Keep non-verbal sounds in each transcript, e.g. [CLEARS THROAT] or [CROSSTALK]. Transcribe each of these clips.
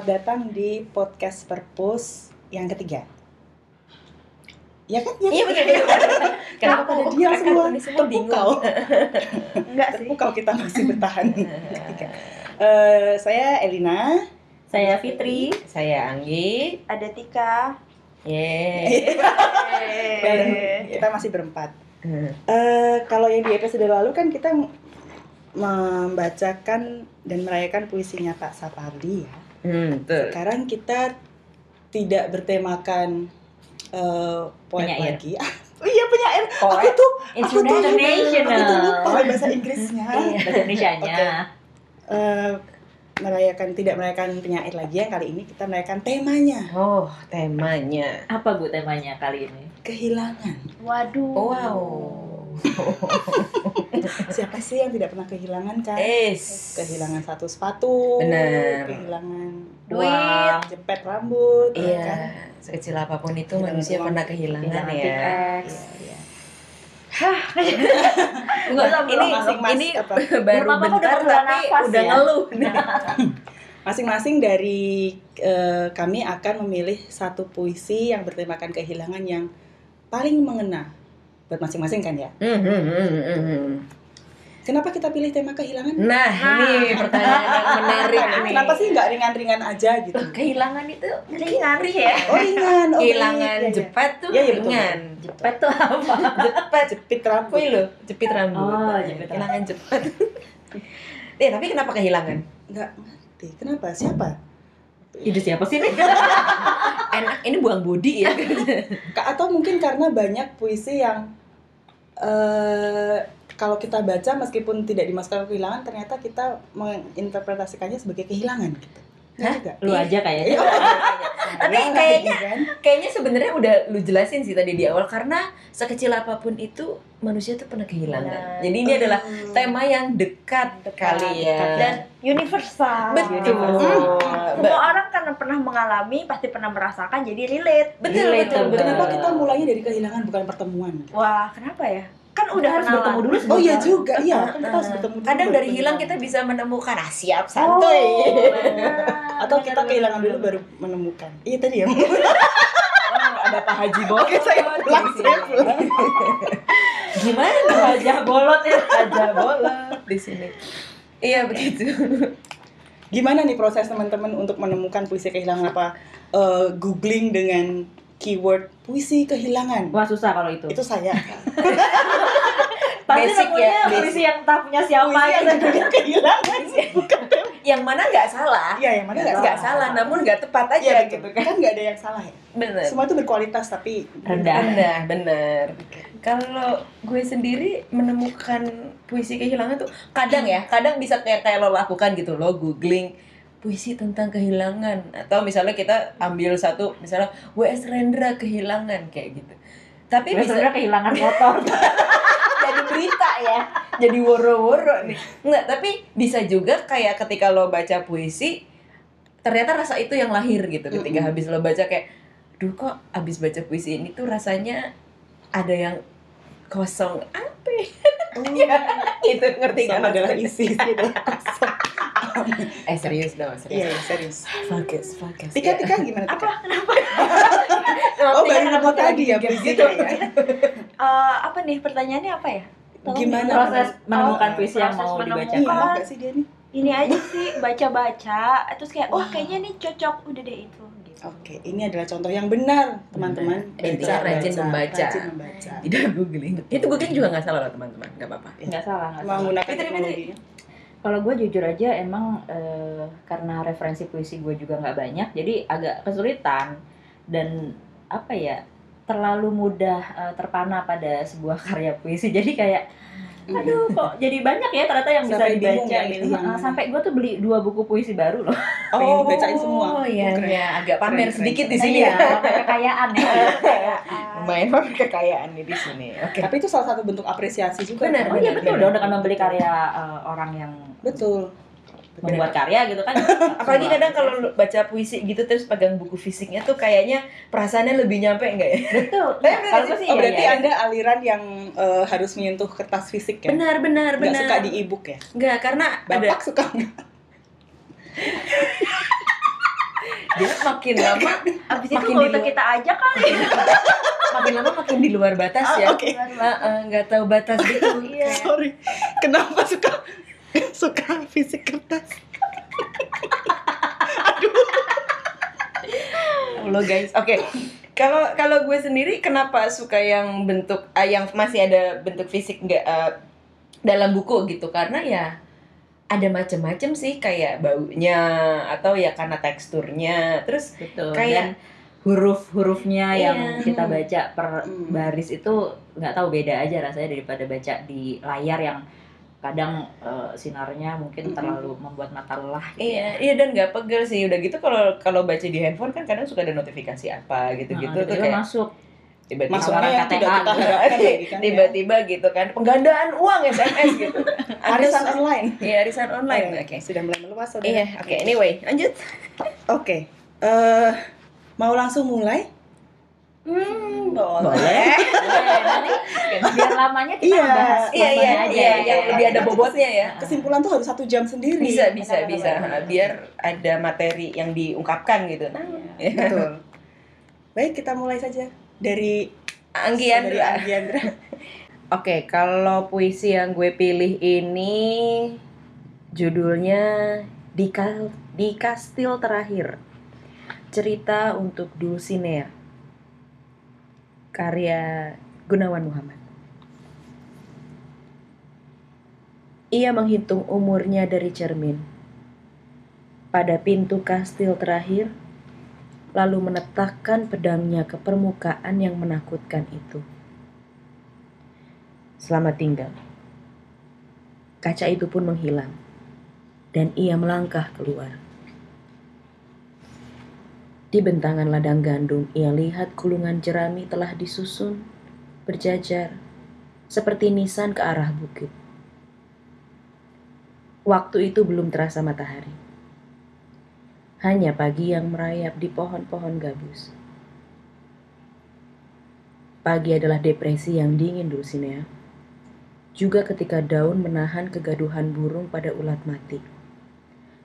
Selamat datang di podcast Perpus yang ketiga. Ya kan? Ya, Iya kan? betul betul. [LAUGHS] Kenapa pada diam semua? Terpukau. [LAUGHS] Enggak sih. Terpukau kita masih bertahan. [LAUGHS] Ketiga. Eh, saya Elina. Saya Fitri, saya Anggi. Ada Tika. Yeay. Dan kita masih berempat. Eh, kalau yang di episode lalu kan kita membacakan dan merayakan puisinya Pak Sapardi ya. Hmm, betul. Sekarang kita tidak bertemakan eh, poet Penyair. lagi. Oh [LAUGHS] iya penyair. Aku Poet tuh aku tuh international. Aku tuh lupa bahasa [LAUGHS] Inggrisnya. Iya, bahasa Indonesianya. Oke. Eh, merayakan tidak merayakan penyair lagi ya kali ini kita merayakan temanya Oh, temanya. Apa Bu temanya kali ini? kehilangan. Waduh. Wow. [LAUGHS] Siapa sih yang tidak pernah kehilangan kan? Es. Kehilangan satu sepatu, Benar. kehilangan Duit. jepit rambut, ya Iya, kan? sekecil apa pun itu Kehilangan manusia uang. pernah kehilangan Kehilangan ya. TikTok. Iya, iya. [LAUGHS] Enggak usah ini ini apa? [LAUGHS] baru udah bentar menghela tapi nafas udah ya. ngeluh. [LAUGHS] Masing-masing dari eh, kami akan memilih satu puisi yang bertemakan kehilangan yang paling mengena buat masing-masing kan ya. Hmm, hmm. Kenapa kita pilih tema kehilangan? Nah, ini pertanyaan yang menarik Kenapa, nih. kenapa sih nggak ringan-ringan aja gitu? kehilangan itu Ringan ya. Oh ringan, oh kehilangan iya, iya. jepit tuh Iya, iya, betul. ringan. Jepet tuh apa? Jepit Jepit rambut. Kuy lo, jepit rambut. Oh, jepit kehilangan jepit. Eh, tapi kenapa kehilangan? Nggak ngerti. Kenapa? Siapa? Ide siapa sih nih? [LAUGHS] Enak, ini buang body ya. Atau mungkin karena banyak puisi yang eh kalau kita baca meskipun tidak dimasukkan kehilangan ternyata kita menginterpretasikannya sebagai kehilangan gitu. Hah? Juga. Lu aja kayaknya. Iya. [LAUGHS] Tapi Iya, kayaknya kan? kayaknya sebenarnya udah lu jelasin sih tadi di awal karena sekecil apa pun itu manusia tuh pernah kehilangan. Benar. Jadi ini adalah Hmm. tema yang dekat, Dekat, kali ya. dekat. Dan universal. betul. Universal. Semua orang pernah mengalami, pasti pernah merasakan, jadi relate. Betul, Relate, betul, betul. Kenapa kita mulainya dari kehilangan bukan pertemuan? Wah, kenapa ya? Kan udah harus kenalan. bertemu dulu Oh iya juga, iya kan kita harus bertemu. dulu Kadang dari hilang kita bisa menemukan ah siap Oh, santuy. [LAUGHS] benar, atau kita benar, kehilangan benar. dulu baru menemukan. Iya tadi ya. [LAUGHS] Oh, ada Pak Haji Bolot. Oke, saya pulang, saya pulang. Gimana Wajah bolot ya. Haja Bolot di sini? Iya begitu. Gimana nih proses teman-teman untuk menemukan puisi kehilangan apa? Eh, googling dengan keyword puisi kehilangan. Wah susah kalau itu. Itu saya. [LAUGHS] Pasti basic ya, puisi yang tak punya siapa puisi yang gitu. judulnya kehilangan. [LAUGHS] Bukan. Yang mana nggak salah? Iya, yang mana nggak salah. salah, namun nggak tepat aja Iya, betul. gitu kan. Kan nggak ada yang salah ya. Bener. Semua itu berkualitas tapi Rendah. Rendah, bener. Kalau gue sendiri menemukan puisi kehilangan tuh kadang ya, kadang bisa kayak kayak lo lakukan gitu lo googling puisi tentang kehilangan atau misalnya kita ambil satu misalnya WS Rendra kehilangan kayak gitu. Tapi bisa sebenarnya kehilangan motor. [LAUGHS] jadi berita ya, jadi woro-woro nih. Enggak, tapi bisa juga kayak ketika lo baca puisi ternyata rasa itu yang lahir gitu ketika Mm-mm. habis lo baca kayak duh kok habis baca puisi ini tuh rasanya ada yang kosong apa ya? [LAUGHS] itu ngerti kan adalah isi, adalah [LAUGHS] kosong. eh serius dong serius iya, serius. fokus fokus Tika, Tika gimana Tika? Apa? Kenapa? [LAUGHS] Oh, baru nemu tadi ya puisi gitu ya. Eh, apa nih pertanyaannya apa ya? Tolong Gimana Proses menemukan Oh, puisi yang mau menemukan. dibaca. Iya, sih dia nih? Ini aja sih baca-baca, terus kayak wah Wow. kayaknya nih cocok, udah deh itu gitu. Oke, ini adalah contoh yang benar, teman-teman. Intinya rajin membaca. Rajin membaca. tidak googling itu googling juga nggak salah loh teman-teman nggak apa-apa Enggak salah, nggak salah. Menggunakan Fitri. teknologinya. Kalau gue jujur aja emang eh, karena referensi puisi gue juga nggak banyak, jadi agak kesulitan dan apa ya terlalu mudah eh, terpana pada sebuah karya puisi. [LAUGHS] Jadi kayak aduh kok jadi banyak ya ternyata yang bisa Sampai bingung dibaca ya gitu. yang Ah. Sampai gue tuh beli dua buku puisi baru loh. [LAUGHS] Pengen dibacain semua. oh iya Oh, iya agak pamer Keren, keren, sedikit di sini Iya, ya kekayaan ya. lumayan pamer kekayaan nih di sini oke Tapi itu salah satu bentuk apresiasi juga. Benar, kan? Oh iya benar, betul dong dengan membeli karya eh, orang yang Betul. Membuat karya gitu kan. [LAUGHS] apalagi kadang kalau baca puisi gitu terus pegang buku fisiknya tuh kayaknya perasaannya lebih nyampe enggak ya betul. [LAUGHS] Nah, kalau sih. sih Oh iya, berarti iya. anda aliran yang eh, harus menyentuh kertas fisik ya? benar benar Nggak benar suka di e-book ya? Enggak, karena ada Bapak suka nggak? [LAUGHS] Dia makin lama Abis itu Makin luar. kita aja kali. makin lama makin di luar batas Ah, ya. oke. Heeh, nggak tahu batas gitu. Iya. Sorry. Kenapa suka [LAUGHS] suka fisik kertas? [LAUGHS] Lo guys, oke. Kalau kalau gue sendiri kenapa suka yang bentuk ah, yang masih ada bentuk fisik nggak ah, dalam buku gitu? Karena ya ada macam-macam sih kayak baunya atau ya karena teksturnya. Terus Betul. Kayak- Dan huruf-hurufnya Iya. yang kita baca per Hmm. baris itu nggak tahu beda aja rasanya daripada baca di layar yang kadang eh, sinarnya mungkin terlalu membuat mata lelah. gitu Iya, iya dan nggak pegel sih. Udah gitu kalau kalau baca di handphone kan kadang suka ada notifikasi apa Nah, gitu-gitu tuh tiba-tiba kayak masuk tiba-tiba Tawaran KTA [LAUGHS] gitu. ya. tiba-tiba gitu kan penggandaan uang SMS gitu. Arisan online. Iya, arisan online. Oke, Oke. Sudah mulai meluas saudara. Iya, oke. Anyway, lanjut. Oke. Eh, mau langsung mulai? Hmm, boleh. Boleh, [LAUGHS] nanti biar lamanya kita Iya. bahas Iya, iya, lamanya aja. iya, yang lebih ada bobotnya ya. Kesimpulan tuh harus satu jam sendiri. Bisa, bisa, bisa. Biar ada materi yang diungkapkan gitu. Nah, Betul. [LAUGHS] Baik, kita mulai saja dari Anggi dari Andra. Anggi Andra. [LAUGHS] Oke, kalau puisi yang gue pilih ini judulnya di Ka- di Kastil Terakhir. Cerita untuk Dulcinea. Karya Gunawan Muhammad. Ia menghitung umurnya dari cermin. Pada pintu kastil terakhir, lalu menetapkan pedangnya ke permukaan yang menakutkan itu. Selamat tinggal. Kaca itu pun menghilang, dan ia melangkah keluar. Di bentangan ladang gandum, ia lihat kulungan jerami telah disusun, berjajar, seperti nisan ke arah bukit. Waktu itu belum terasa matahari. Hanya pagi yang merayap di pohon-pohon gabus. Pagi adalah depresi yang dingin Dulcinea juga ketika daun menahan kegaduhan burung pada ulat mati.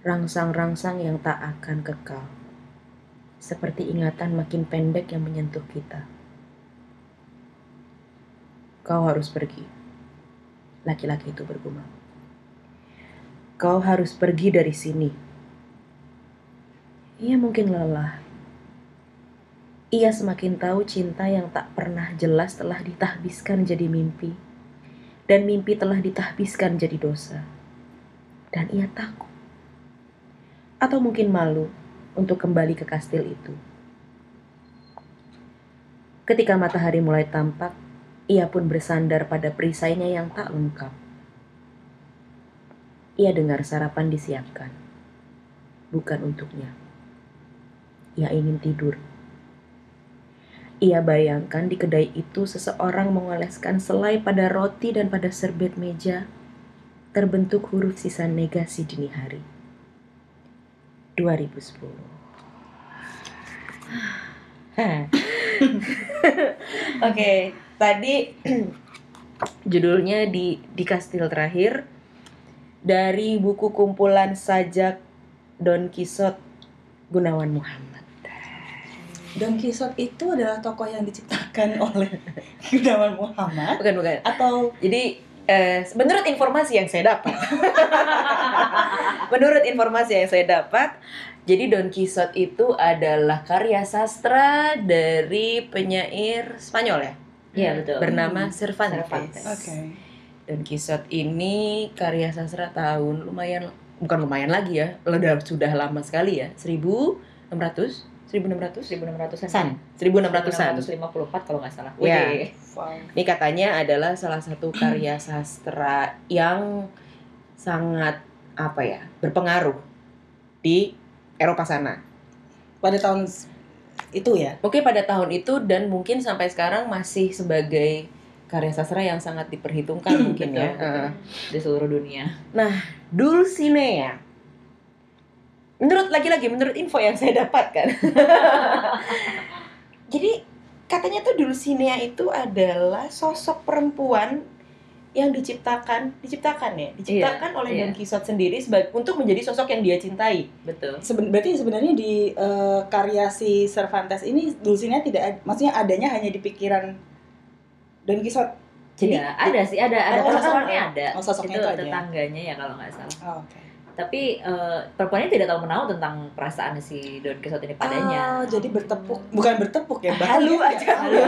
Rangsang-rangsang yang tak akan kekal. Seperti ingatan makin pendek yang menyentuh kita. Kau harus pergi. Laki-laki itu bergumam. Kau harus pergi dari sini. Ia mungkin lelah. Ia semakin tahu cinta yang tak pernah jelas telah ditahbiskan jadi mimpi dan mimpi telah ditahbiskan jadi dosa. Dan ia takut. Atau mungkin malu untuk kembali ke kastil itu. Ketika matahari mulai tampak, ia pun bersandar pada perisainya yang tak lengkap. Ia dengar sarapan disiapkan. Bukan untuknya. Ia ingin tidur. Ia bayangkan di kedai itu seseorang mengoleskan selai pada roti dan pada serbet meja, terbentuk huruf sisa negasi dini hari. 2010. Oke, tadi [CLEARS THROAT] judulnya di di kastil terakhir dari buku kumpulan sajak Don Quixote Gunawan Muhammad. Don Quixote itu adalah tokoh yang diciptakan [LAUGHS] oleh Gunawan Muhammad Bukan bukan. atau Jadi eh, menurut informasi yang saya dapat, [LAUGHS] menurut informasi yang saya dapat, jadi Don Quixote itu adalah karya sastra dari penyair Spanyol ya, Iya betul. bernama Hmm. Cervantes. Cervantes. Oke. Don Quixote ini karya sastra tahun lumayan, bukan lumayan lagi ya, udah sudah lama sekali ya, 1600, 1600, 1600-an. san, 1600-an. 1654 kalau nggak salah. Iya. Wow. Ini katanya adalah salah satu karya [CLEARS THROAT] sastra yang sangat apa ya berpengaruh di Eropa sana. Pada tahun itu ya. Mungkin pada tahun itu dan mungkin sampai sekarang masih sebagai karya sastra yang sangat diperhitungkan [CLEARS THROAT] mungkin ya. Betul. Heeh. Di seluruh dunia. Dulcinea. Menurut lagi-lagi menurut info yang saya dapatkan. [LAUGHS] Jadi katanya tuh Dulcinea itu adalah sosok perempuan yang diciptakan, diciptakan ya, diciptakan oleh iya. Don Quixote sendiri sebagai untuk menjadi sosok yang dia cintai. betul Seben- berarti sebenarnya di eh, karya si Cervantes ini Dulcinea tidak ad- maksudnya adanya hanya di pikiran Don Quixote. jadi Jadi- ada sih ada ada Oh, sosoknya ada Oh, sosoknya itu itu aja. tetangganya ya kalau nggak salah Oh, Oke. Tapi eh, perempuan ini tidak tahu menahu tentang perasaan si Don Quixote ini padanya Oh, jadi bertepuk, bukan bertepuk ya, Halu bahkan aja, halu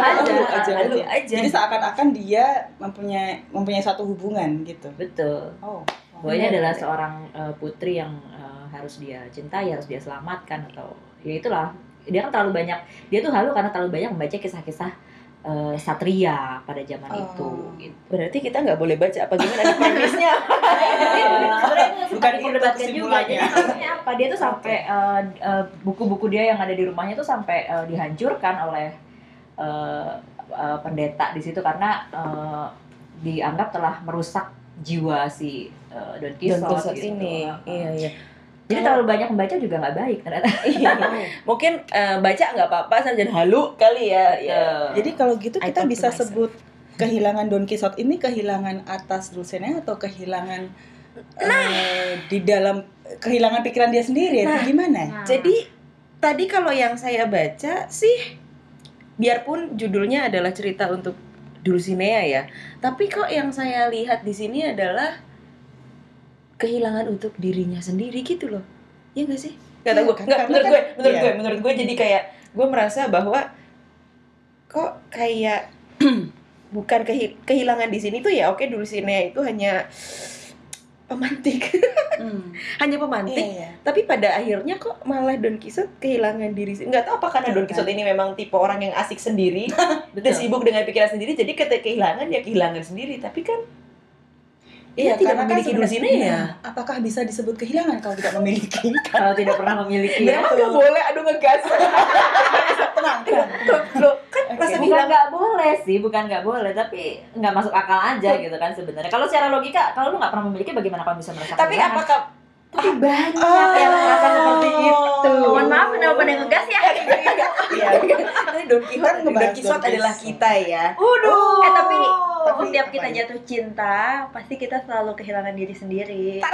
aja, halu ya. aja. Jadi seakan-akan dia mempunyai mempunyai satu hubungan gitu. betul Oh. bahwa ini Iya, adalah iya. seorang eh, putri yang eh, harus dia cintai harus dia selamatkan atau ya itulah dia kan terlalu banyak dia tuh halu karena terlalu banyak membaca kisah-kisah eh, satria pada zaman Oh. itu gitu. Berarti kita nggak boleh baca apa gimana nih premisnya? [LAUGHS] Bukan diperdebatkan juga. Jadi apa? Dia tuh sampai eh, eh, buku-buku dia yang ada di rumahnya tuh sampai eh, dihancurkan oleh eh, eh, pendeta di situ karena eh, dianggap telah merusak jiwa si eh, Don Quixote, gitu. ini, iya iya. Jadi terlalu banyak membaca juga nggak baik ternyata. [LAUGHS] Iya. Mungkin eh, baca nggak apa-apa saja halu kali ya. ya. Jadi kalau gitu I kita bisa sebut kehilangan Don Quixote ini kehilangan atas Dulcinea atau kehilangan eh, di dalam kehilangan pikiran dia sendiri Nah. atau gimana? Nah, Jadi tadi kalau yang saya baca sih biarpun judulnya adalah cerita untuk Dulcinea ya, tapi kok yang saya lihat di sini adalah kehilangan untuk dirinya sendiri gitu loh. Ya enggak sih? Gak tau Iya gue, kan, nggak menurut kan- gue, menurut iya. gue, menurut gue jadi kayak gue merasa bahwa kok kayak [CLEARS THROAT] bukan kehi- kehilangan di sini tuh ya oke Dulcinea itu hanya pemantik, [LAUGHS] Hmm. hanya pemantik Iya, iya. tapi pada akhirnya kok malah Don Quixote kehilangan diri nggak tahu apa karena Don Quixote ini memang tipe orang yang asik sendiri [LAUGHS] dan sibuk dengan pikiran sendiri jadi ketika kehilangan ya kehilangan sendiri tapi kan Iya, dia tidak karena kan memiliki sebenarnya- Dulcinea Iya, apakah bisa disebut kehilangan kalau tidak memiliki? [LAUGHS] Kalau tidak pernah memiliki. memang nggak boleh aduh ngegas [LAUGHS] Tenang, tenang. loh kan Oke. rasa bukan kehilangan nggak boleh sih, bukan nggak boleh, tapi nggak masuk akal aja gitu kan sebenarnya. Kalau secara logika, kalau lu nggak pernah memiliki, bagaimana kamu bisa merasakan? tapi kehilangan? apakah Tapi banyak Oh. yang merasa seperti itu. Mohon maaf kenapa pada ngegas ya? Iya, Tapi Don Quixote, Kan ngebahas Don Quixote Don adalah kita ya. Waduh. Eh tapi Tapi setiap apa kita ya? jatuh cinta, pasti kita selalu kehilangan diri sendiri. [LAUGHS]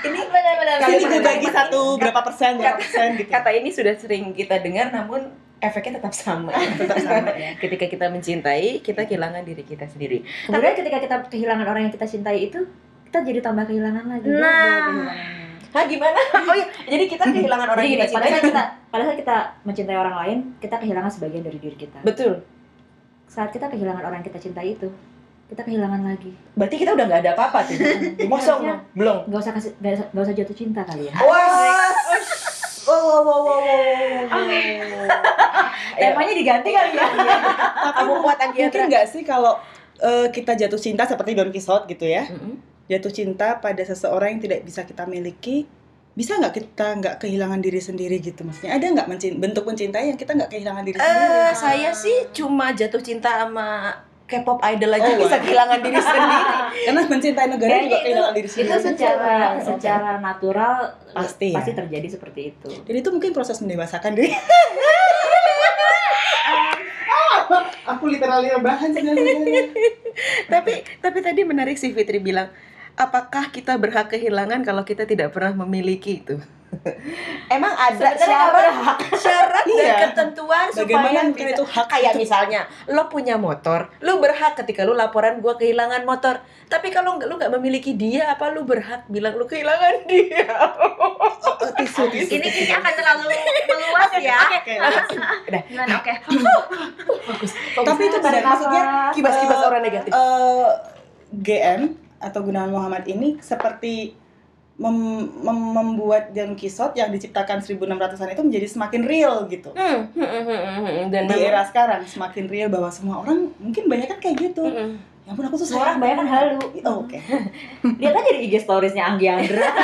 Ini benar-benar Kali dibagi ini- satu berapa persen, berapa persen gitu. kata ini sudah sering kita dengar namun efeknya tetap sama. Tetap sama [LAUGHS] ya. Ketika kita mencintai, kita kehilangan diri kita sendiri. Kemudian ketika kita kehilangan orang yang kita cintai itu, kita jadi tambah kehilangan lagi. Nah. Hah gimana? [LAUGHS] Oh iya, jadi kita kehilangan orang yang kita cintai. saat kita pada saat kita mencintai orang lain, kita kehilangan sebagian dari diri kita. Betul. Saat kita kehilangan orang yang kita cintai itu, kita kehilangan lagi. Berarti kita udah nggak ada apa-apa tuh. Mosong harusnya belum. nggak usah kasih nggak usah, nggak usah jatuh cinta kali ya. Wah. Wow, wow, wow, wow, Temanya diganti kali ya. Kamu kuat Mungkin Anggiatra. nggak sih kalau eh, kita jatuh cinta seperti Don Quixote gitu ya? Mm-mm. Jatuh cinta pada seseorang yang tidak bisa kita miliki, bisa nggak kita nggak kehilangan diri sendiri gitu maksudnya? Ada nggak mencin- bentuk mencintai yang kita nggak kehilangan diri sendiri? Eh, saya sih cuma jatuh cinta sama K-pop idol aja Oh, bisa wah. kehilangan diri sendiri. [LAUGHS] Karena mencintai negara Kayaknya juga itu, kehilangan diri itu sendiri. secara Oke. secara natural Pasti ya. pasti terjadi seperti itu. Jadi itu mungkin proses mendewasakan diri. [LAUGHS] Aku literally rebahan sebenarnya. tapi tapi tadi menarik sih Fitri bilang, apakah kita berhak kehilangan kalau kita tidak pernah memiliki itu? [LAUGHS] Emang ada syarat, syarat dan Iya. ketentuan supaya Bagaimana mungkin bisa- itu hak kayak itu? misalnya lo punya motor, lo berhak ketika lo laporan gua kehilangan motor. Tapi kalau nggak lo nggak memiliki dia, apa lo berhak bilang lo kehilangan [LAUGHS] dia? Oh, oh, tisu, tisu. Ini ini akan terlalu [LAUGHS] meluas ya. Oke? Oke. Tapi itu benar maksudnya Kibas-kibas orang negatif. eh, GM atau Gunawan Muhammad ini seperti mem- mem- membuat Don Quixote yang diciptakan 1600-an itu menjadi semakin real gitu. Hmm, hmm, hmm, hmm, hmm. dan Di era sekarang semakin real bahwa semua orang mungkin banyak kan kayak gitu. Hmm, hmm. Ya ampun aku tuh Semua orang banyak kan halu. Oh, Oke. [LAUGHS] Lihat aja di IG storiesnya Anggi Andra. [LAUGHS]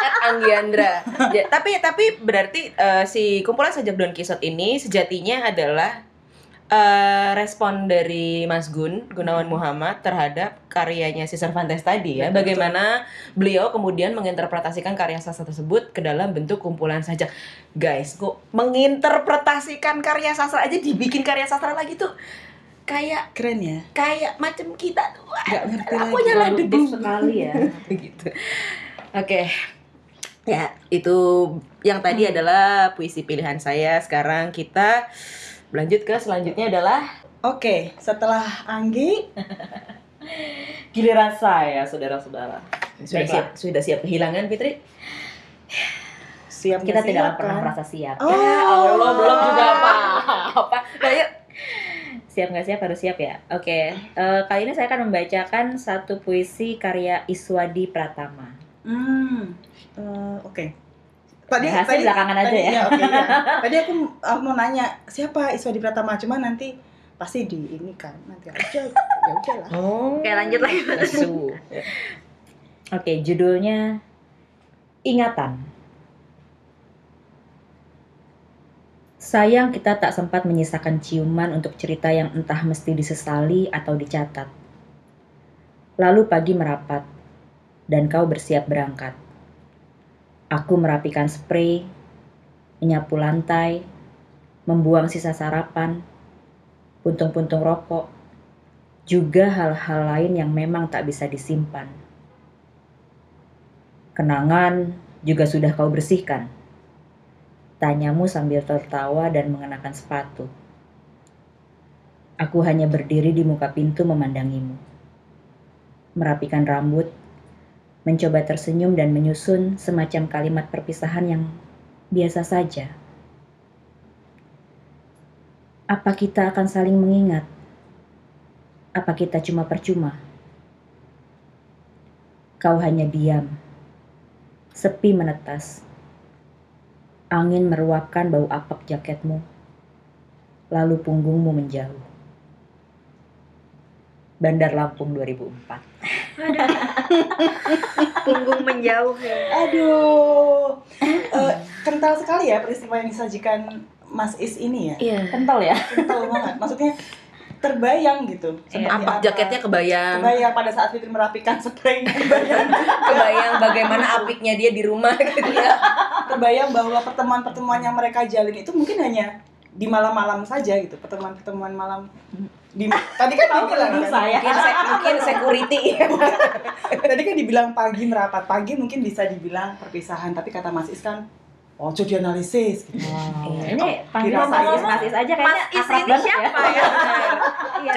At Anggiandra. Ya, [LAUGHS] tapi tapi berarti eh, si kumpulan sajak Don Quixote ini sejatinya adalah eh, respon dari Mas Gun Gunawan Muhammad terhadap karyanya si Cervantes tadi ya. Betul, Bagaimana beliau kemudian menginterpretasikan karya sastra tersebut ke dalam bentuk kumpulan sajak. Guys, kok menginterpretasikan karya sastra aja dibikin karya sastra lagi tuh kayak Keren ya. kayak macam kita tuh Gak ngerti Aku lagi. nyala debu. sekali ya. [LAUGHS] gitu. Oke. Ya, itu yang tadi Hmm. adalah puisi pilihan saya. Sekarang kita lanjut ke selanjutnya adalah Oke, setelah Anggi, [LAUGHS] Giliran saya, saudara-saudara. sudah Baiklah. siap sudah siap kehilangan Fitri? siap Kita tidak siap, pernah kan? merasa siap. Oh. Ya Allah, belum juga apa-apa. Nah, yuk. Siap nggak siap harus siap ya. Oke, eh, kali ini saya akan membacakan satu puisi karya Iswadi Pratama. Hmm, eh, oke. Tadi, Bahasnya belakangan aja tadi- ya. iya, oke, iya. [LAUGHS] Tadi aku uh, mau nanya siapa Iswadi Pratama, cuma nanti pasti di ini kan nanti aja ya udah lah. [LAUGHS] Oh. Oke, lanjut lagi. Oke, judulnya Ingatan. Sayang kita tak sempat menyisakan ciuman untuk cerita yang entah mesti disesali atau dicatat. Lalu pagi merapat, dan kau bersiap berangkat. Aku merapikan spray, menyapu lantai, membuang sisa sarapan, puntung-puntung rokok, juga hal-hal lain yang memang tak bisa disimpan. Kenangan juga sudah kau bersihkan. Tanyamu sambil tertawa dan mengenakan sepatu. Aku hanya berdiri di muka pintu memandangimu. Merapikan rambut, mencoba tersenyum dan menyusun semacam kalimat perpisahan yang biasa saja. Apa kita akan saling mengingat? Apa kita cuma percuma? Kau hanya diam, sepi menetas. Angin meruapkan bau apak jaketmu, lalu punggungmu menjauh. Bandar Lampung 2004. [LAUGHS] Punggung menjauh ya. Aduh, Eh, kental sekali ya peristiwa yang disajikan Mas Is ini ya. Iya. Kental ya? Kental banget. Maksudnya terbayang gitu. seperti Apak apa. jaketnya kebayang. Kebayang pada saat Fitri merapikan spraynya kebayang. Kebayang bagaimana apiknya dia di rumah gitu ya. terbayang bahwa pertemuan-pertemuan yang mereka jalin itu mungkin hanya di malam-malam saja gitu pertemuan-pertemuan malam di tadi kan dibilang [LAUGHS] menurut kan, saya. Mungkin, se- [LAUGHS] mungkin security. [LAUGHS] tadi kan dibilang pagi merapat pagi mungkin bisa dibilang perpisahan tapi kata Mas Is kan oh jadi analisis gitu. Wow. Ini panggil Mas Is, Mas Is aja Mas kayaknya Is akrab ini banget siapa ya.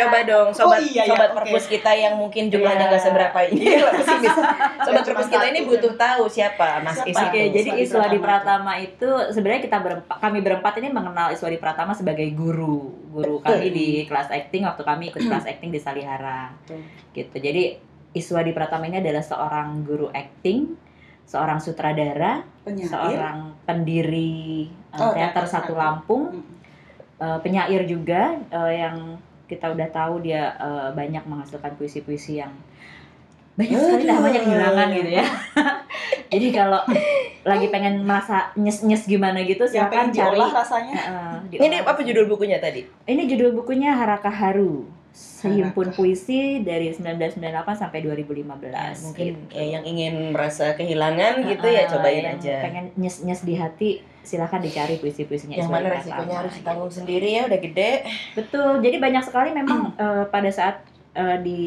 Iya. Coba dong sobat Oh, iya, iya, sobat oke. perpus kita yang mungkin jumlahnya Iya. nggak seberapa ini. Pesimis. [LAUGHS] sobat Cuma perpus kita ini butuh tahu siapa Mas Siapa? Is Oke, itu. jadi Iswadi Pratama Pratama itu sebenarnya kita berempat, kami berempat ini mengenal Iswadi Pratama sebagai guru, guru kami di kelas acting waktu kami ikut kelas acting di Salihara, Betul. gitu. Jadi Iswadi Pratama ini adalah seorang guru acting, seorang sutradara, penyair seorang pendiri uh, Oh, teater teater Satu. Lampung, uh, penyair juga uh, yang kita udah tahu dia uh, banyak menghasilkan puisi-puisi yang banyak sekali Aduh. namanya kehilangan gitu ya. [LAUGHS] Jadi kalau lagi pengen merasa nyes-nyes gimana gitu yang silakan cari. rasanya uh, Ini apa judul bukunya tadi? Ini judul bukunya Haraka Haru. Sehimpun Haraka. puisi dari 1998 sampai 2015. Mungkin gitu. ya, yang ingin merasa kehilangan gitu ya cobain aja. Pengen nyes-nyes di hati silakan dicari puisi-puisinya Yang mana resikonya harus ditanggung sendiri ya udah gede. Betul. Jadi banyak sekali memang [CLEARS THROAT] eh, pada saat eh, di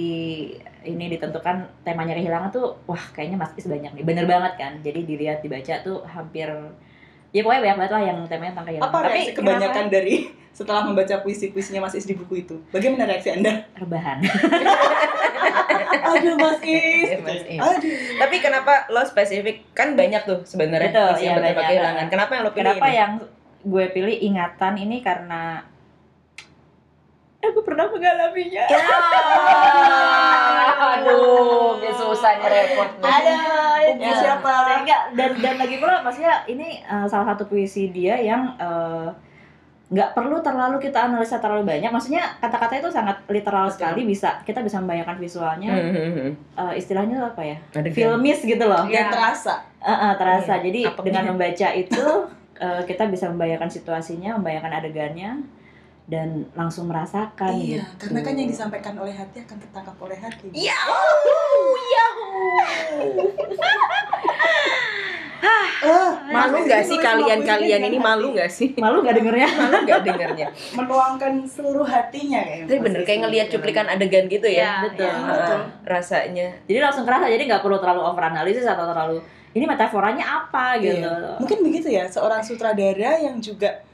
ini ditentukan temanya kehilangan tuh wah kayaknya Mas Is banyak nih. Bener banget kan. Jadi dilihat dibaca tuh hampir ya pokoknya banyak banget lah yang temanya tentang kehilangan. apa Tapi kebanyakan dari [LAUGHS] setelah membaca puisi-puisinya Mas Is di buku itu bagaimana reaksi anda rebahan. [LAUGHS] aduh Mas Is Iya, Mas Is. aduh Tapi kenapa lo spesifik kan banyak tuh sebenarnya Betul, puisi yang iya, bertema banyak. kehilangan. Kenapa yang lo pilih Kenapa ini? yang gue pilih ingatan ini karena aku pernah mengalaminya. Ya. [LAUGHS] Aduh, dia susah nih repot. ada Ya. siapa Enggak, dan dan lagi pula maksudnya ini uh, salah satu puisi dia yang uh, nggak perlu terlalu kita analisa terlalu banyak. Maksudnya kata-kata itu sangat literal Betul. sekali bisa kita bisa membayangkan visualnya. Hmm, hmm, uh, istilahnya apa ya? Adegan. Filmis gitu loh. dan terasa Uh, uh, terasa. Iya, Jadi apanya. dengan membaca itu uh, kita bisa membayangkan situasinya, membayangkan adegannya dan langsung merasakan iya gitu. karena kan yang disampaikan oleh hati akan tertangkap oleh hati Iya. ah Malu nggak sih kalian-kalian ini malu nggak sih? Malu nggak dengernya? Malu nggak dengernya? [LAUGHS] menuangkan seluruh hatinya kayaknya Tapi bener kayak ngelihat cuplikan adegan gitu ya. Iya, betul. Ah, betul. rasanya. Jadi langsung kerasa, jadi nggak perlu terlalu over analisis atau terlalu ini metaforanya apa gitu. Iya. Mungkin begitu ya, seorang sutradara yang juga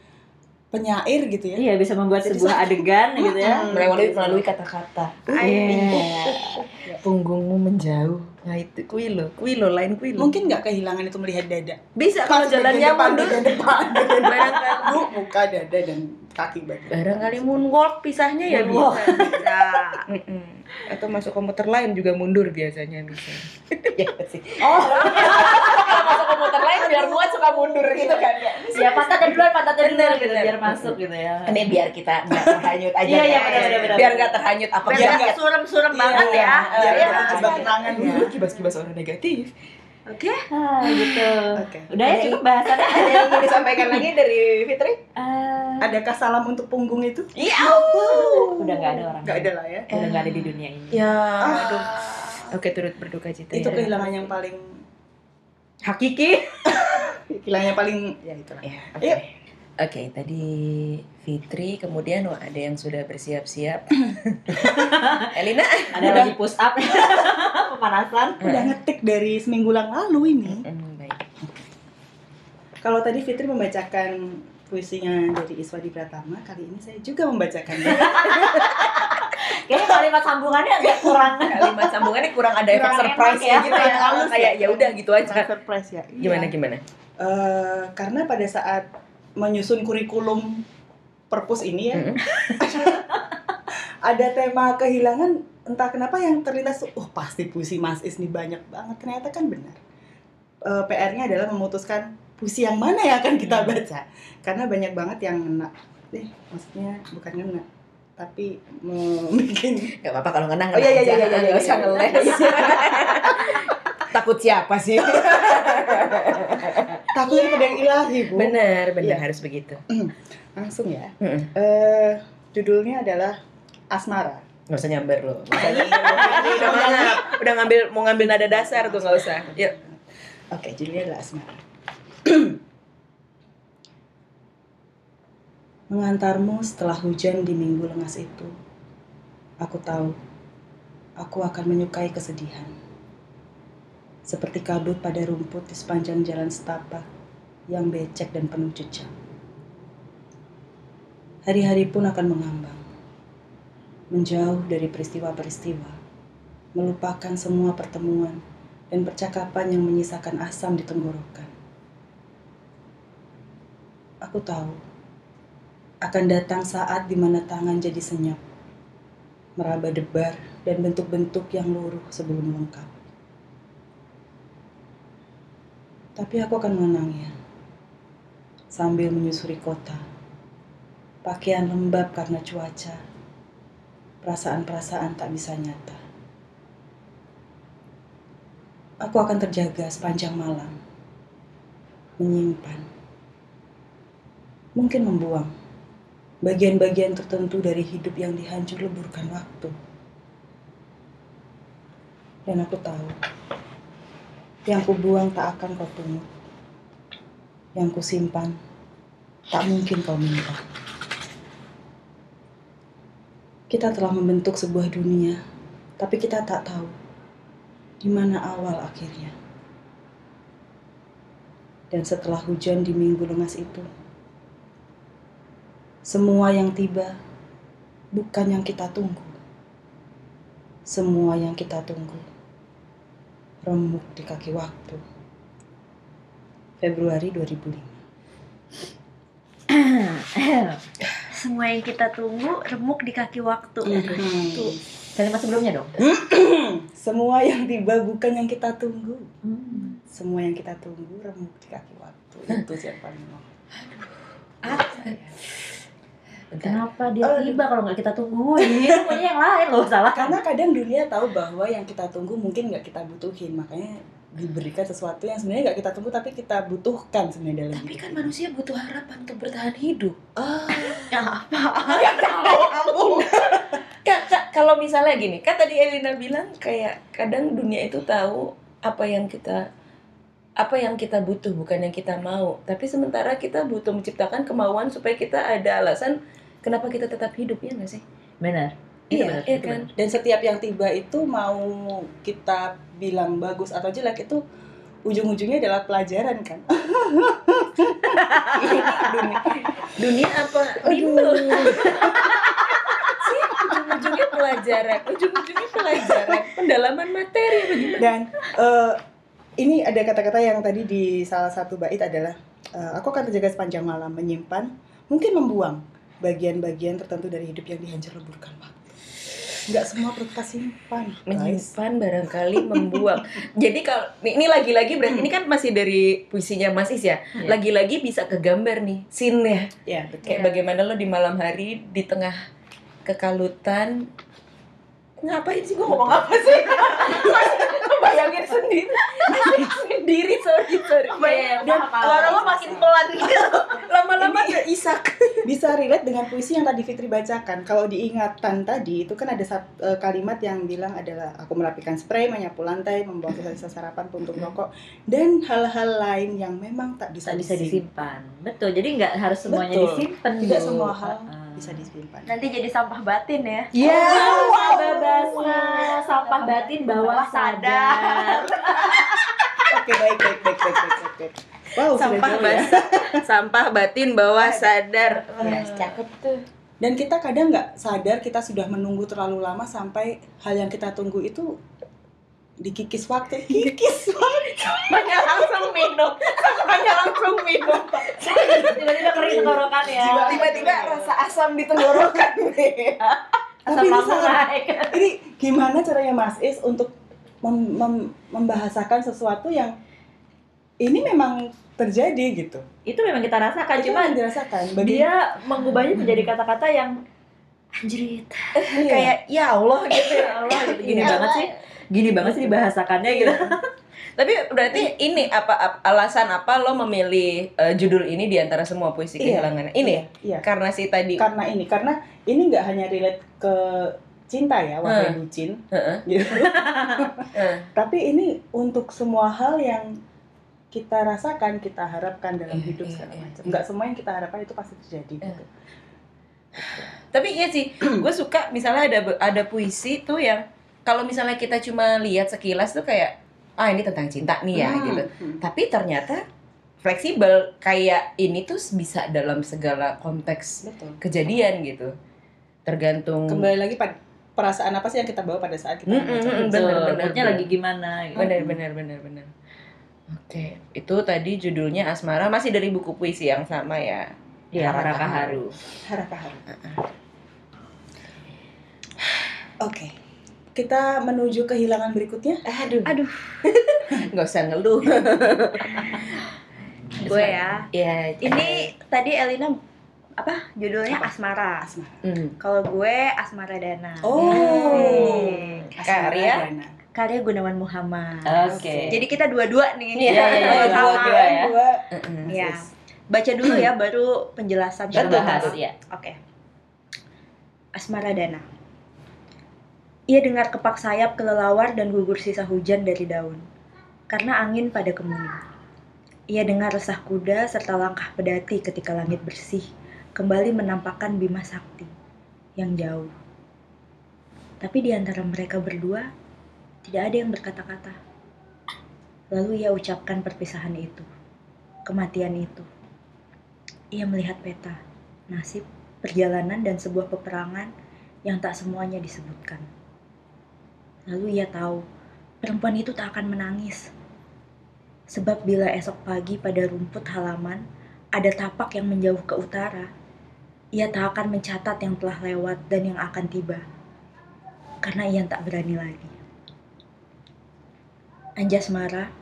penyair gitu ya. Iya bisa membuat Jadi sebuah adegan gitu ya. Melalui melalui kata-kata. Iya. Punggungmu menjauh. Nah itu kui lo, kui lo, lain kui lo. Mungkin nggak kehilangan itu melihat dada. bisa kalau depan, mundur. bagian depan, bagian Barangkali, Bu, muka, dada, dan kaki bagian. barangkali moonwalk pisahnya ya Moonwalk. bisa. [LAUGHS] Atau masuk komuter lain juga mundur biasanya bisa. [LAUGHS] ya sih. Oh, [LAUGHS] Kalau masuk komuter lain biar muat suka mundur gitu kan ya. ya pantatnya duluan, pantatnya duluan gitu bener. biar masuk gitu ya. Ini biar kita nggak terhanyut aja. Iya, iya, ya. benar, benar. Biar nggak terhanyut apa Biar Biar nggak surem-surem Iya, banget ya. Biar Iya, nggak iya. terjebak kenangan ya. Kibas-kibas orang negatif. Oke. Ah, gitu. Oke. Udah ya cukup bahasannya. Ada yang ingin disampaikan lagi dari Fitri? Eh, Adakah salam untuk punggung itu? Iya. udah nggak ada orang. Nggak ada lah ya. Udah nggak ada di dunia ini. Ya. Aduh. Oke, turut berduka cita. Itu ya. kehilangan yang paling hakiki. [LAUGHS] kehilangan yang paling ya itulah. Ya, oke. Yuk. Oke, tadi Fitri, kemudian wah, ada yang sudah bersiap-siap. [LAUGHS] Elina, Ada yang lagi push up. [LAUGHS] Pemanasan. Udah ngetik dari seminggu yang lalu ini. Hmm, baik. Kalau tadi Fitri membacakan puisinya dari Iswadi Pratama, kali ini saya juga membacakannya. [LAUGHS] Kayaknya kalimat sambungannya agak kurang. Kalimat sambungannya kurang ada efek Kurang surprise enak ya. gitu ya. Ya. Kayak ya udah gitu aja. surprise ya. Gimana Iya. gimana? Eh, karena pada saat menyusun kurikulum perpus ini ya, Mm-mm. [LAUGHS] ada tema kehilangan entah kenapa yang terlintas oh pasti puisi Mas Is nih banyak banget. Ternyata kan benar. Eh, PR-nya adalah memutuskan puisi yang mana yang akan kita baca. Karena banyak banget yang ngena. Eh, maksudnya bukan ngena, tapi membuat [LAUGHS] Gak apa-apa kalau ngena Oh, iya, iya, aja. iya, iya, iya, Nggak usah iya. ngeles. [LAUGHS] Takut siapa sih? Takutnya pada yang ilahi, Bu. bener, bener Iya. harus begitu. [CLEARS THROAT] Langsung ya. Mm-mm. Eh, judulnya adalah Asmara. Nggak usah nyamber loh. [LAUGHS] udah, udah ngambil mau ngambil nada dasar tuh nggak usah. Yuk. Oke, judulnya adalah Asmara. [CLEARS THROAT] Mengantarmu setelah hujan di minggu lengas itu, aku tahu aku akan menyukai kesedihan. Seperti kabut pada rumput di sepanjang jalan setapak yang becek dan penuh jejak. Hari-hari pun akan mengambang, menjauh dari peristiwa-peristiwa, melupakan semua pertemuan dan percakapan yang menyisakan asam di tenggorokan. Aku tahu akan datang saat di mana tangan jadi senyap, meraba debar dan bentuk-bentuk yang luruh sebelum lengkap. Tapi aku akan mengenangnya sambil menyusuri kota. Pakaian lembab karena cuaca, perasaan-perasaan tak bisa nyata. Aku akan terjaga sepanjang malam, menyimpan, mungkin membuang bagian-bagian tertentu dari hidup yang dihancur leburkan waktu. Dan aku tahu, yang kubuang tak akan kau pungut, yang kusimpan tak mungkin kau minta. Kita telah membentuk sebuah dunia, tapi kita tak tahu di mana awal akhirnya. Dan setelah hujan di minggu lengas itu, semua yang tiba bukan yang kita tunggu. Semua yang kita tunggu remuk di kaki waktu. Februari 2005. [COUGHS] Semua yang kita tunggu remuk di kaki waktu. Hmm. Kalimat sebelumnya dong. [COUGHS] Semua yang tiba bukan yang kita tunggu. Hmm. Semua yang kita tunggu remuk di kaki waktu. Itu siapa nih? Bentar. Kenapa dia Oh, tiba kalau nggak kita tungguin? Pokoknya yang lain loh salah. Karena kadang dunia tahu bahwa yang kita tunggu mungkin nggak kita butuhin, makanya diberikan sesuatu yang sebenarnya nggak kita tunggu tapi kita butuhkan sebenarnya dalam Tapi hidup kan manusia butuh harapan untuk bertahan hidup. Ya, [LAUGHS] Kak, Kak, kalau misalnya gini, kan tadi Elina bilang kayak kadang dunia itu tahu apa yang kita apa yang kita butuh bukan yang kita mau tapi sementara kita butuh menciptakan kemauan supaya kita ada alasan kenapa kita tetap hidup ya nggak sih? Benar. iya benar, iya kan? Dan setiap yang tiba itu mau kita bilang bagus atau jelek itu ujung-ujungnya adalah pelajaran kan. [LAUGHS] dunia, dunia apa? [LAUGHS] Ujung-ujungnya pelajaran. Ujung-ujungnya pelajaran. Pendalaman materi apa gimana? Dan eh, ini ada kata-kata yang tadi di salah satu bait adalah eh, aku akan terjaga sepanjang malam menyimpan mungkin membuang bagian-bagian tertentu dari hidup yang dihancur leburkan waktu. Nggak semua perlu kita simpan, guys. menyimpan barangkali membuang [LAUGHS] jadi kalau ini lagi-lagi berarti ini kan masih dari puisinya Mas Is ya Iya. lagi-lagi bisa kegambar nih scene ya Ya, betul. kayak bagaimana lo di malam hari di tengah kekalutan ngapain sih gue ngomong apa sih [LAUGHS] bayangin sendiri sendiri sorry sorry Iya, dan lo makin pelan gitu. lama-lama kayak isak Bisa relate dengan puisi yang tadi Fitri bacakan. Kalau diingatan tadi itu kan ada sat- eh, kalimat yang bilang adalah aku merapikan spray, menyapu lantai, membuang sisa-sisa sarapan puntung rokok dan hal-hal lain yang memang tak bisa, bisa, bisa disimpan. Betul. Jadi nggak harus semuanya Betul. disimpan. Tidak semua hal. Bisa disimpan. Nanti jadi sampah batin ya. ya Sampah basah, sampah batin bawah Bawah sadar. [LAUGHS] Oke, baik, baik, baik, baik, baik, baik, baik. Wow, sampah ya. sampah batin bawah sadar Ya, cakep tuh Dan kita kadang nggak sadar kita sudah menunggu terlalu lama sampai hal yang kita tunggu itu dikikis waktu. [LAUGHS] Kikis waktu. makanya langsung minum makanya langsung minum Tiba-tiba kering tenggorokan ya. tiba-tiba rasa asam di tenggorokan [LAUGHS] nih Asam Tapi ini lambung sangat- naik. Ini gimana caranya Mas Is untuk mem- mem- membahasakan sesuatu yang ini memang terjadi gitu. Itu memang kita rasakan. Itu Cuma yang dirasakan. Bagi dia mengubahnya menjadi kata-kata yang anjrit Iya. kayak ya Allah gitu ya Allah gitu. gini Ya banget Allah. sih gini banget sih dibahasakannya gitu tapi berarti ini apa ap- alasan apa lo memilih eh, judul ini di antara semua puisi Iya. kehilangan ini ya Iya. karena si tadi Karena ini, karena ini nggak hanya relate ke cinta ya, wahai bucin, Heeh. [LAUGHS] gitu. Heeh. Tapi ini untuk semua hal yang kita rasakan, kita harapkan dalam Iya, hidup iya, segala iya. macam. Nggak semua yang kita harapkan itu pasti terjadi. Iya. Gitu. tapi iya sih gue suka misalnya ada ada puisi tuh yang kalau misalnya kita cuma lihat sekilas tuh kayak ah ini tentang cinta nih ya Hmm, gitu hmm. tapi ternyata fleksibel kayak ini tuh bisa dalam segala konteks Betul. kejadian gitu tergantung Kembali lagi pada perasaan apa sih yang kita bawa pada saat kita Mm, membaca mm, mm, itu. bener, bener, bener. lagi gimana gitu. benar benar benar benar oke itu tadi judulnya asmara masih dari buku puisi yang sama ya Iya, Haraka Haraka Haru. Harap harap. Kita menuju kehilangan berikutnya. aduh Aduh, [LAUGHS] nggak usah ngeluh [LAUGHS] gue ya. ya Ini tadi Elina apa judulnya Apa? Asmara. Asmara. Hmm. Kalau gue Asmara Dana. Oh. Hmm. Karya? Dana. Karya Gunawan Muhammad. Oke. Jadi kita dua-dua nih. Iya, iya, iya, Oh, dua, dua, dua ya. dua. Mm-mm. Iya. Baca dulu ya baru penjelasan Betul. bahas Oke. ya. Asmara Dana. Ia dengar kepak sayap kelelawar dan gugur sisa hujan dari daun. Karena angin pada kemuning. Ia dengar resah kuda serta langkah pedati ketika langit bersih kembali menampakkan Bima Sakti yang jauh. Tapi di antara mereka berdua tidak ada yang berkata-kata. Lalu ia ucapkan perpisahan itu, kematian itu. Ia melihat peta, nasib, perjalanan dan sebuah peperangan yang tak semuanya disebutkan. Lalu ia tahu perempuan itu tak akan menangis. Sebab bila esok pagi pada rumput halaman ada tapak yang menjauh ke utara, ia tak akan mencatat yang telah lewat dan yang akan tiba. Karena ia tak berani lagi. Anjasmara,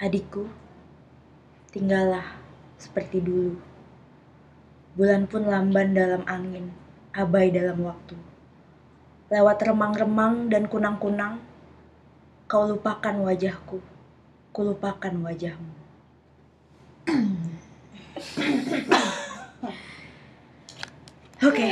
adikku, tinggallah seperti dulu. Bulan pun lamban dalam angin, abai dalam waktu. Lewat remang-remang dan kunang-kunang, kau lupakan wajahku, ku lupakan wajahmu. [CLEARS THROAT] Oke.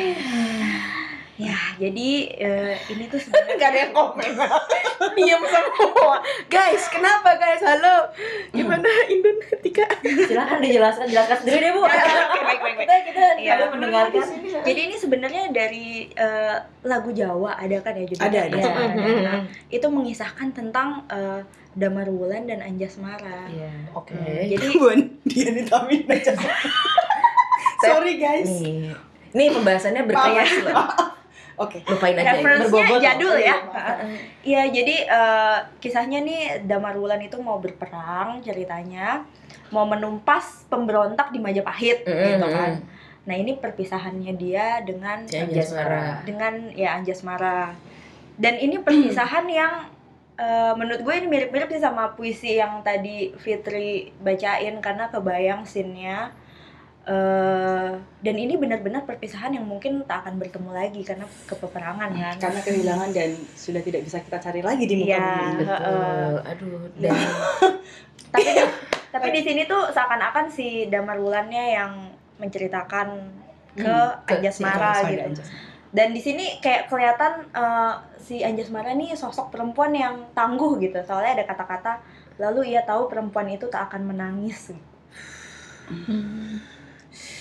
Ya, jadi eh, ini tuh sebenarnya [LAUGHS] Gak ada yang komen [LAUGHS] Diem semua Guys, kenapa guys? Halo Gimana [LAUGHS] silakan dijelaskan jelaskan sendiri deh bu Ya, ya, oke, baik, baik, baik. kita kita kalian mendengarkan Jadi ini sebenarnya dari eh, lagu Jawa ada kan ya judulnya? Ada, ada. Mm-mm. ada. Nah, itu mengisahkan tentang eh, Damar Wulan dan Anjasmara. Iya. Oke. Jadi Buan dia vitamin aja. Sorry guys. Nih, nih pembahasannya berkelas loh. Oke. Lupain aja. Berbobot loh. jadul ya. Iya, Iya, jadi eh, kisahnya nih Damar Wulan itu mau berperang ceritanya, mau menumpas pemberontak di Majapahit Mm-mm, gitu kan. Nah, ini perpisahannya dia dengan Si Anjasmara. dengan ya Anjasmara. Dan ini perpisahan [CLEARS THROAT] yang eh, menurut gue ini mirip-mirip sih sama puisi yang tadi Fitri bacain karena kebayang scene-nya. Eh, dan ini benar-benar perpisahan yang mungkin tak akan bertemu lagi karena kepeperangan kan. Karena kehilangan dan sudah tidak bisa kita cari lagi di muka Iya. bumi ini. Betul. Aduh, dan [LAUGHS] tapi di, tapi di sini tuh seakan-akan si Damar Wulannya yang menceritakan ke Hmm, ke Anjasmara si gitu. Anjasmara. Dan di sini kayak kelihatan eh, si Anjasmara nih sosok perempuan yang tangguh gitu. Soalnya ada kata-kata lalu ia tahu perempuan itu tak akan menangis.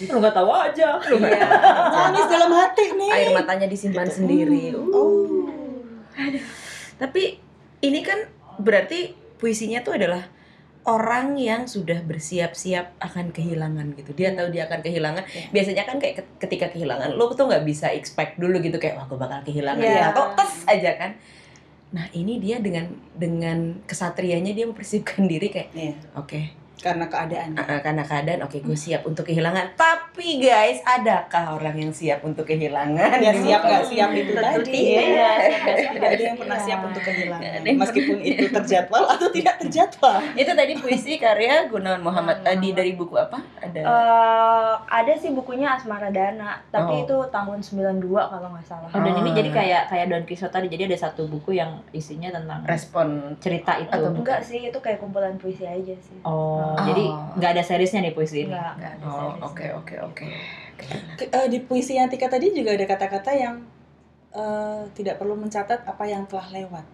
Lu nggak tahu aja Iya. Nangis dalam hati nih. air matanya disimpan sendiri. Uh. Oh. Tapi ini kan berarti puisinya tuh adalah orang yang sudah bersiap-siap akan kehilangan gitu. Dia tahu dia akan kehilangan. Iya. Biasanya kan kayak ke- ketika kehilangan lo tuh nggak bisa expect dulu gitu kayak wah gue bakal kehilangan Iya. ya atau tes aja kan. Nah, ini dia dengan dengan kesatrianya dia mempersiapkan diri kayak Iya. oke, Karena keadaan. uh, uh, karena keadaan oke gue siap untuk kehilangan. Tapi guys, adakah orang yang siap untuk kehilangan? Ya siap nggak siap itu tadi. tidak. Iya. Nggak siap Tidak ada yang pernah siap. untuk kehilangan. Meskipun itu terjadwal atau tidak terjadwal. Itu tadi puisi karya Gunawan Muhammad tadi dari buku apa? Ada Eh, ada sih bukunya Asmara Dana, tapi Oh. itu tahun 92 kalau nggak salah. oh, dan ini jadi kayak kayak Don Quixote tadi jadi ada satu buku yang isinya tentang respon cerita itu Atau Enggak sih, itu kayak kumpulan puisi aja sih. oh, Oh. jadi nggak ada seriesnya nih puisi ini Enggak, enggak ada Oh, oke oke oke. Ke- eh, di puisi yang Tika tadi juga ada kata-kata yang eh, tidak perlu mencatat apa yang telah lewat.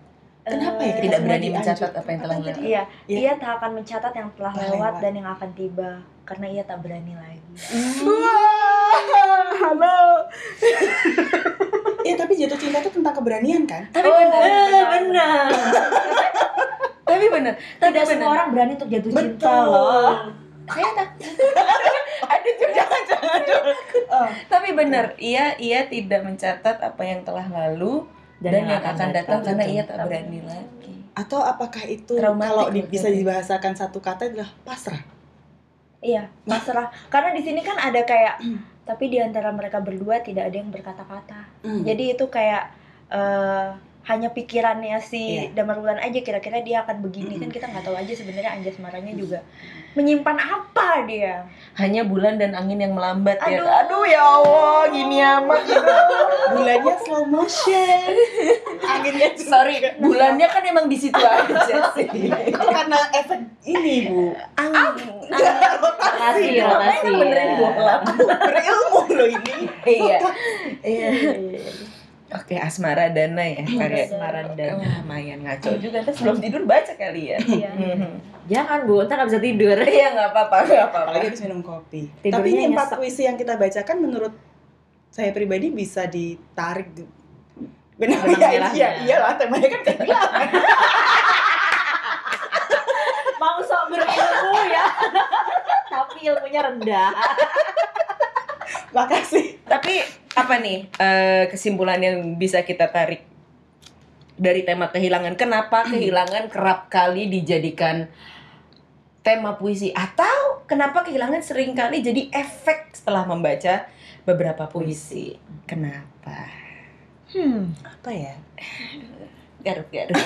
Kenapa ya Eh, kita Tidak berani mencatat apa yang telah lewat. Iya, Iya. ia tak akan mencatat yang telah Telah lewat lewat. dan yang akan tiba karena ia tak berani lagi. Wah, halo. Iya, tapi jatuh cinta itu tentang keberanian kan? Tapi Oh, benar. benar, benar [LAUGHS] Tapi benar. Tapi tidak benar. semua orang berani untuk jatuh cinta Betul. loh Saya tak. [LAUGHS] Jul, jangan jangan. Oh, Tapi benar, ia ia tidak mencatat apa yang telah lalu dan, yang akan datang karena ia tak berani lagi. atau apakah itu Traumatik kalau di- loh, bisa dibahasakan satu kata adalah pasrah? Iya, pasrah. Karena di sini kan ada kayak [CLEARS THROAT] tapi di antara mereka berdua tidak ada yang berkata-kata. Hmm. Jadi itu kayak eh, hanya pikirannya si Iya. Damar Wulan aja kira-kira dia akan begini kan kita nggak tahu aja sebenarnya Anjasmaranya juga menyimpan apa dia. Hanya bulan dan angin yang melambat ya. Aduh. Aduh ya Allah, gini amat gitu. [LAUGHS] Bulannya slow motion. Anginnya juga. Sorry, bulannya kan emang di situ aja sih. itu karena efek ini, Bu. Angin. rotasi rotasi Kan benerin ya. Berilmu loh ini. Iya. Iya. Oke, Asmara Dana ya karya Asmara Dana. Oh, lumayan ngaco juga. Terus sebelum tidur baca kali ya. Iya. [LAUGHS] Mhm. jangan bu ntar nggak bisa tidur Iya nggak apa-apa, nggak apa-apa. Apalagi habis minum kopi. Tidurnya Tapi ini empat puisi yang kita bacakan menurut saya pribadi bisa ditarik. Benar ya, merahnya. iya, iyalah temanya kan kehilangan. [LAUGHS] mau sok berilmu ya [LAUGHS] tapi ilmunya rendah Makasih. Tapi apa nih eh, kesimpulan yang bisa kita tarik dari tema kehilangan? Kenapa kehilangan kerap kali dijadikan tema puisi atau kenapa kehilangan sering kali jadi efek setelah membaca beberapa puisi? Kenapa? Hmm. Apa ya? Garuk-garuk. [LAUGHS]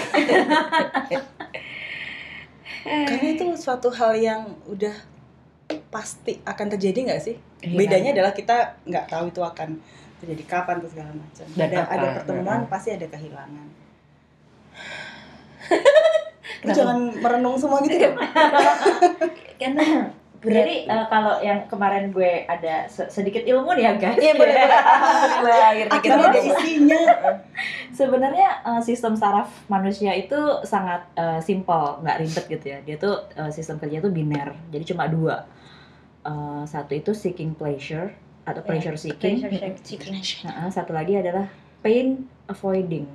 Karena itu suatu hal yang udah pasti akan terjadi nggak sih? Kehilangan. Bedanya adalah kita nggak tahu itu akan terjadi kapan tuh segala macam. Ada apa? ada pertemuan Mm-mm. pasti ada kehilangan. [LAUGHS] Lu jangan merenung semua gitu dong. [LAUGHS] Karena berat. Jadi eh, kalau yang kemarin gue ada se- sedikit ilmu nih ya guys. Iya. Alhamdulillah [LAUGHS] akhirnya ada isinya. Sebenarnya eh, sistem saraf manusia itu sangat eh, simple, nggak ribet gitu ya. Dia tuh eh, sistem kerja tuh biner. Jadi cuma dua. Eh, satu itu seeking pleasure atau pleasure seeking. Nah, satu lagi adalah pain avoiding.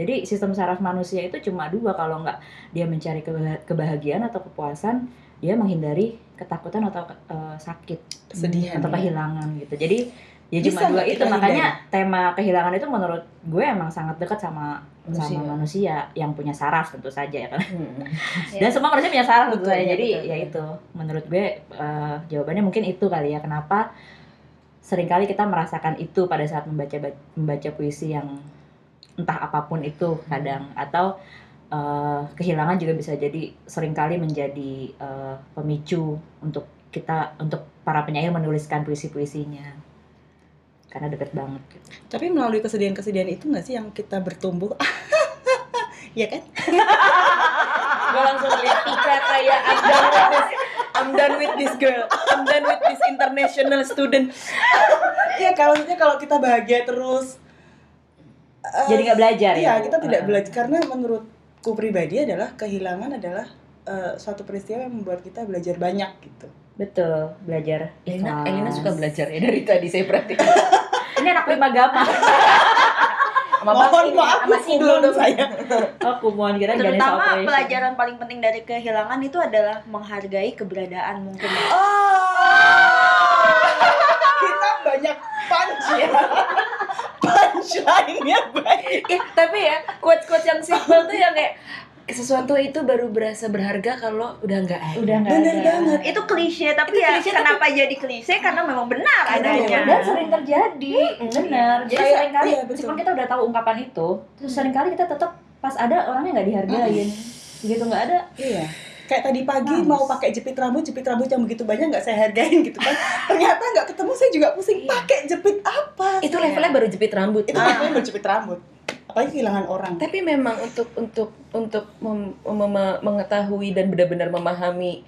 Jadi sistem saraf manusia itu cuma dua kalau nggak dia mencari keba- kebahagiaan atau kepuasan, dia menghindari ketakutan atau eh, sakit Kesedihan. atau ya. kehilangan gitu. Jadi ya Bisa cuma dua itu makanya tema kehilangan itu menurut gue emang sangat dekat sama Manusia. sama manusia yang punya saraf tentu saja ya kan. Hmm. [LAUGHS] Dan semua manusia punya saraf tentu Betul, saja. ya, Jadi betul, ya itu menurut gue eh, jawabannya mungkin itu kali ya kenapa sering kali kita merasakan itu pada saat membaca membaca puisi yang entah apa pun itu kadang atau eh, kehilangan juga bisa jadi sering kali menjadi eh, pemicu untuk kita untuk para penyair menuliskan puisi-puisinya karena deket banget gitu. Tapi melalui kesedihan-kesedihan itu nggak sih yang kita bertumbuh? [LAUGHS] Iya kan? Gue langsung lihat Tika kayak I'm done with this I'm done with this girl I'm done with this international student Iya, kalau maksudnya kalau kita bahagia terus eh, Jadi nggak belajar ya? Iya, kita tidak Uh-uh. belajar karena menurutku pribadi adalah kehilangan adalah eh, suatu peristiwa yang membuat kita belajar banyak gitu. Betul, belajar Elina. Elina suka belajar ya dari tadi saya perhatikan Ini anak prima gama. Sama [LAUGHS] Mohon maaf, sama Sidul dong saya. [LAUGHS] Aku mohon kira Terutama pelajaran paling penting dari kehilangan itu adalah menghargai keberadaan mungkin. Oh, [LAUGHS] kita banyak punch ya. Punchline-nya banyak. Ya, tapi ya quotes-quotes yang simple tuh yang kayak sesuatu itu baru berasa berharga kalau udah nggak ada. udah nggak Bener ada. banget. Itu klise tapi Itu ya klise, kenapa jadi klise karena memang benar Karena adanya. memang Dan sering terjadi, Mm, benar. Jadi Kayak- sering kali, iya, betul. meskipun kita udah tahu ungkapan itu, terus sering kali kita tetap pas ada orangnya nggak dihargain, begitu nggak ada. Iya. Kayak tadi pagi Nangis. mau pakai jepit rambut, jepit rambut yang begitu banyak nggak saya hargain gitu kan. [LAUGHS] Ternyata nggak ketemu saya juga pusing Iya. pakai jepit apa. Itu levelnya baru jepit rambut. Itu Ah. namanya berjepit rambut. Apalagi kehilangan orang. Tapi memang untuk untuk untuk mem- mem- mengetahui dan benar-benar memahami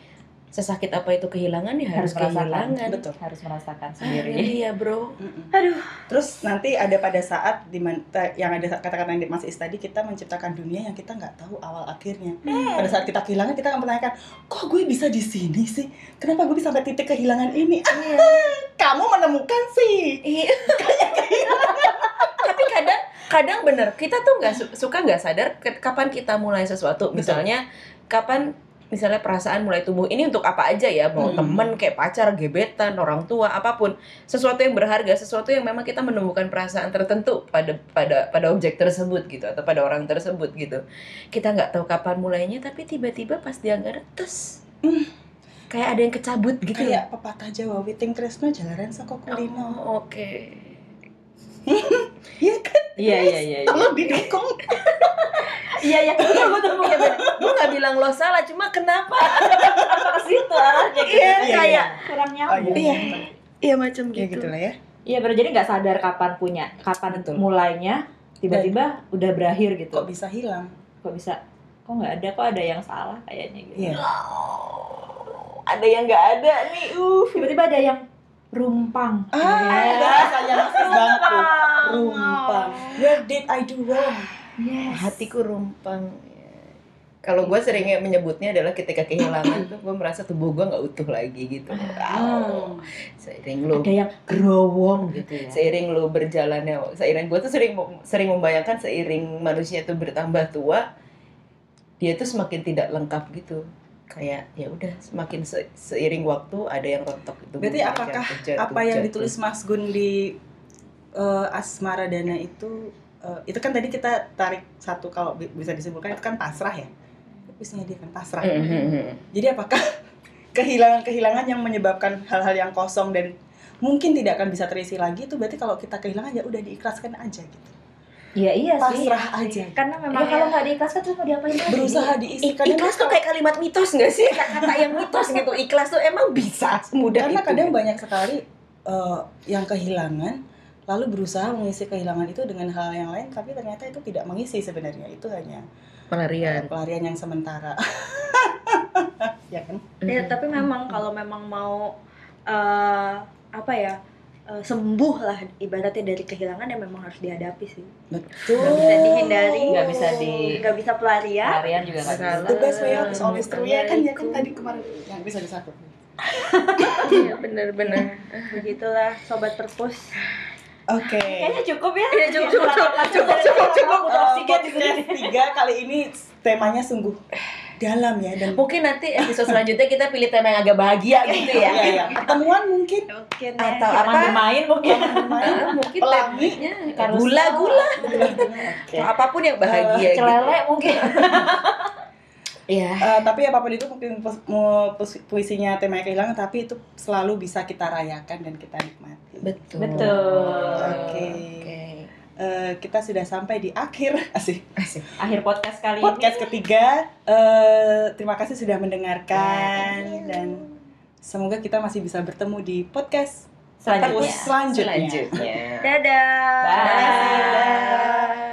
sesakit apa itu kehilangan ya harus, Harus merasakan. kehilangan. Betul. Harus merasakan Ah, sendiri. Iya bro. Mm-mm. Aduh. Terus nanti ada pada saat di yang ada kata-kata yang Mas Is tadi kita menciptakan dunia yang kita nggak tahu awal akhirnya. Pada saat kita kehilangan kita akan mempertanyakan, kok gue bisa di sini sih? Kenapa gue bisa sampai titik kehilangan ini? Iya. [LAUGHS] Kamu menemukan sih. Iya. [LAUGHS] Tapi kadang kadang bener kita tuh nggak su- suka nggak sadar kapan kita mulai sesuatu. Misalnya kapan misalnya perasaan mulai tumbuh ini untuk apa aja ya mau Hmm. temen kayak pacar gebetan orang tua apa pun sesuatu yang berharga sesuatu yang memang kita menemukan perasaan tertentu pada pada pada objek tersebut gitu atau pada orang tersebut gitu kita nggak tahu kapan mulainya tapi tiba-tiba pas dia nggak ada tes Hmm. kayak ada yang kecabut gitu Kayak pepatah Jawa, Witing Kresno jalaran saka kulino. Oh, oke Iya kan? Iya iya iya. iya. Tolong didukung. Iya iya. Betul Iya bener. Gue gak bilang lo salah, cuma kenapa? Apa ke situ arahnya gitu. Iya, iya, kayak kurang Oh, nyambung. Iya. Iya macam gitu. gitu lah ya. Iya benar jadi nggak sadar kapan punya, kapan Betul. mulainya, tiba-tiba udah berakhir gitu. Kok bisa hilang? Kok bisa? Kok nggak ada? Kok ada yang salah kayaknya gitu. Iya. Ada yang gak ada nih. Uh. Tiba-tiba ada yang rumpang. Ah, Iya. bahasanya Mas banget tuh. Rumpang. Where did I do wrong? Yes. Hatiku rumpang. Kalau gue seringnya menyebutnya adalah ketika kehilangan tuh gue merasa tubuh gue nggak utuh lagi gitu. Wow. Seiring lo Ada yang gerowong gitu ya. seiring lo berjalannya seiring gue tuh sering sering membayangkan seiring manusia tuh bertambah tua dia tuh semakin tidak lengkap gitu kayak ya udah semakin se- seiring waktu ada yang rontok itu Berarti apakah apa yang ditulis Mas Gun di eh, Asmara Dana itu eh, itu kan tadi kita tarik satu kalau bi- bisa disimpulkan itu kan pasrah ya. Puisinya dia kan pasrah. Jadi apakah [LAUGHS] kehilangan-kehilangan yang menyebabkan hal-hal yang kosong dan mungkin tidak akan bisa terisi lagi itu berarti kalau kita kehilangan ya udah diikhlaskan aja gitu. Iya iya sih. Pasrah aja. Karena Ya, memang kalau nggak diikhlaskan terus mau diapain lagi? Berusaha diisi kadang ikhlas. tuh kayak kalimat mitos gak sih? Kata yang mitos gitu. [LAUGHS] Ikhlas tuh emang bisa semudah karena itu. kadang gitu. banyak sekali eh, yang kehilangan lalu berusaha mengisi kehilangan itu dengan hal yang lain tapi ternyata itu tidak mengisi sebenarnya. Itu hanya pelarian. pelarian yang sementara. [LAUGHS] Ya kan? Ya, tapi memang kalau memang mau eh, apa ya eh, sembuh lah ibaratnya dari kehilangan ya memang harus dihadapi sih. betul Nggak bisa dihindari. Nggak bisa di- nggak bisa pelarian. Pelarian juga nggak bisa. the best way out is always through ya kan ya kan tadi kemarin yang bisa disatu Iya benar-benar. Begitulah sobat perpus. oke Kayaknya cukup ya. Iya, cukup, cukup, cukup, cukup, cukup, cukup. Butuh Eh, oksigen di sini. podcast tiga kali ini temanya sungguh dalam ya dan Mungkin nanti episode selanjutnya kita pilih tema yang agak bahagia gitu ya. Iya, iya. [LAUGHS] pertemuan mungkin Mungkin Atau ya. Apa? bermain mungkin. main Ah, [LAUGHS] mungkin Pelangi. [LAUGHS] gula-gula Oke. atau apa pun yang bahagia. gitu. Celele mungkin. Iya. Eh, tapi apa pun itu mungkin pus- puisinya tema kehilangan tapi itu selalu bisa kita rayakan dan kita nikmati. Betul. Betul. Oke. Eh, kita sudah sampai di akhir [LAUGHS] asik Asik. Akhir podcast kali podcast ketiga. Eh, terima kasih sudah mendengarkan dan semoga kita masih bisa bertemu di podcast ini. Selanjutnya. selanjutnya. Selanjutnya. Dadah. Bye. Terima kasih. Dah.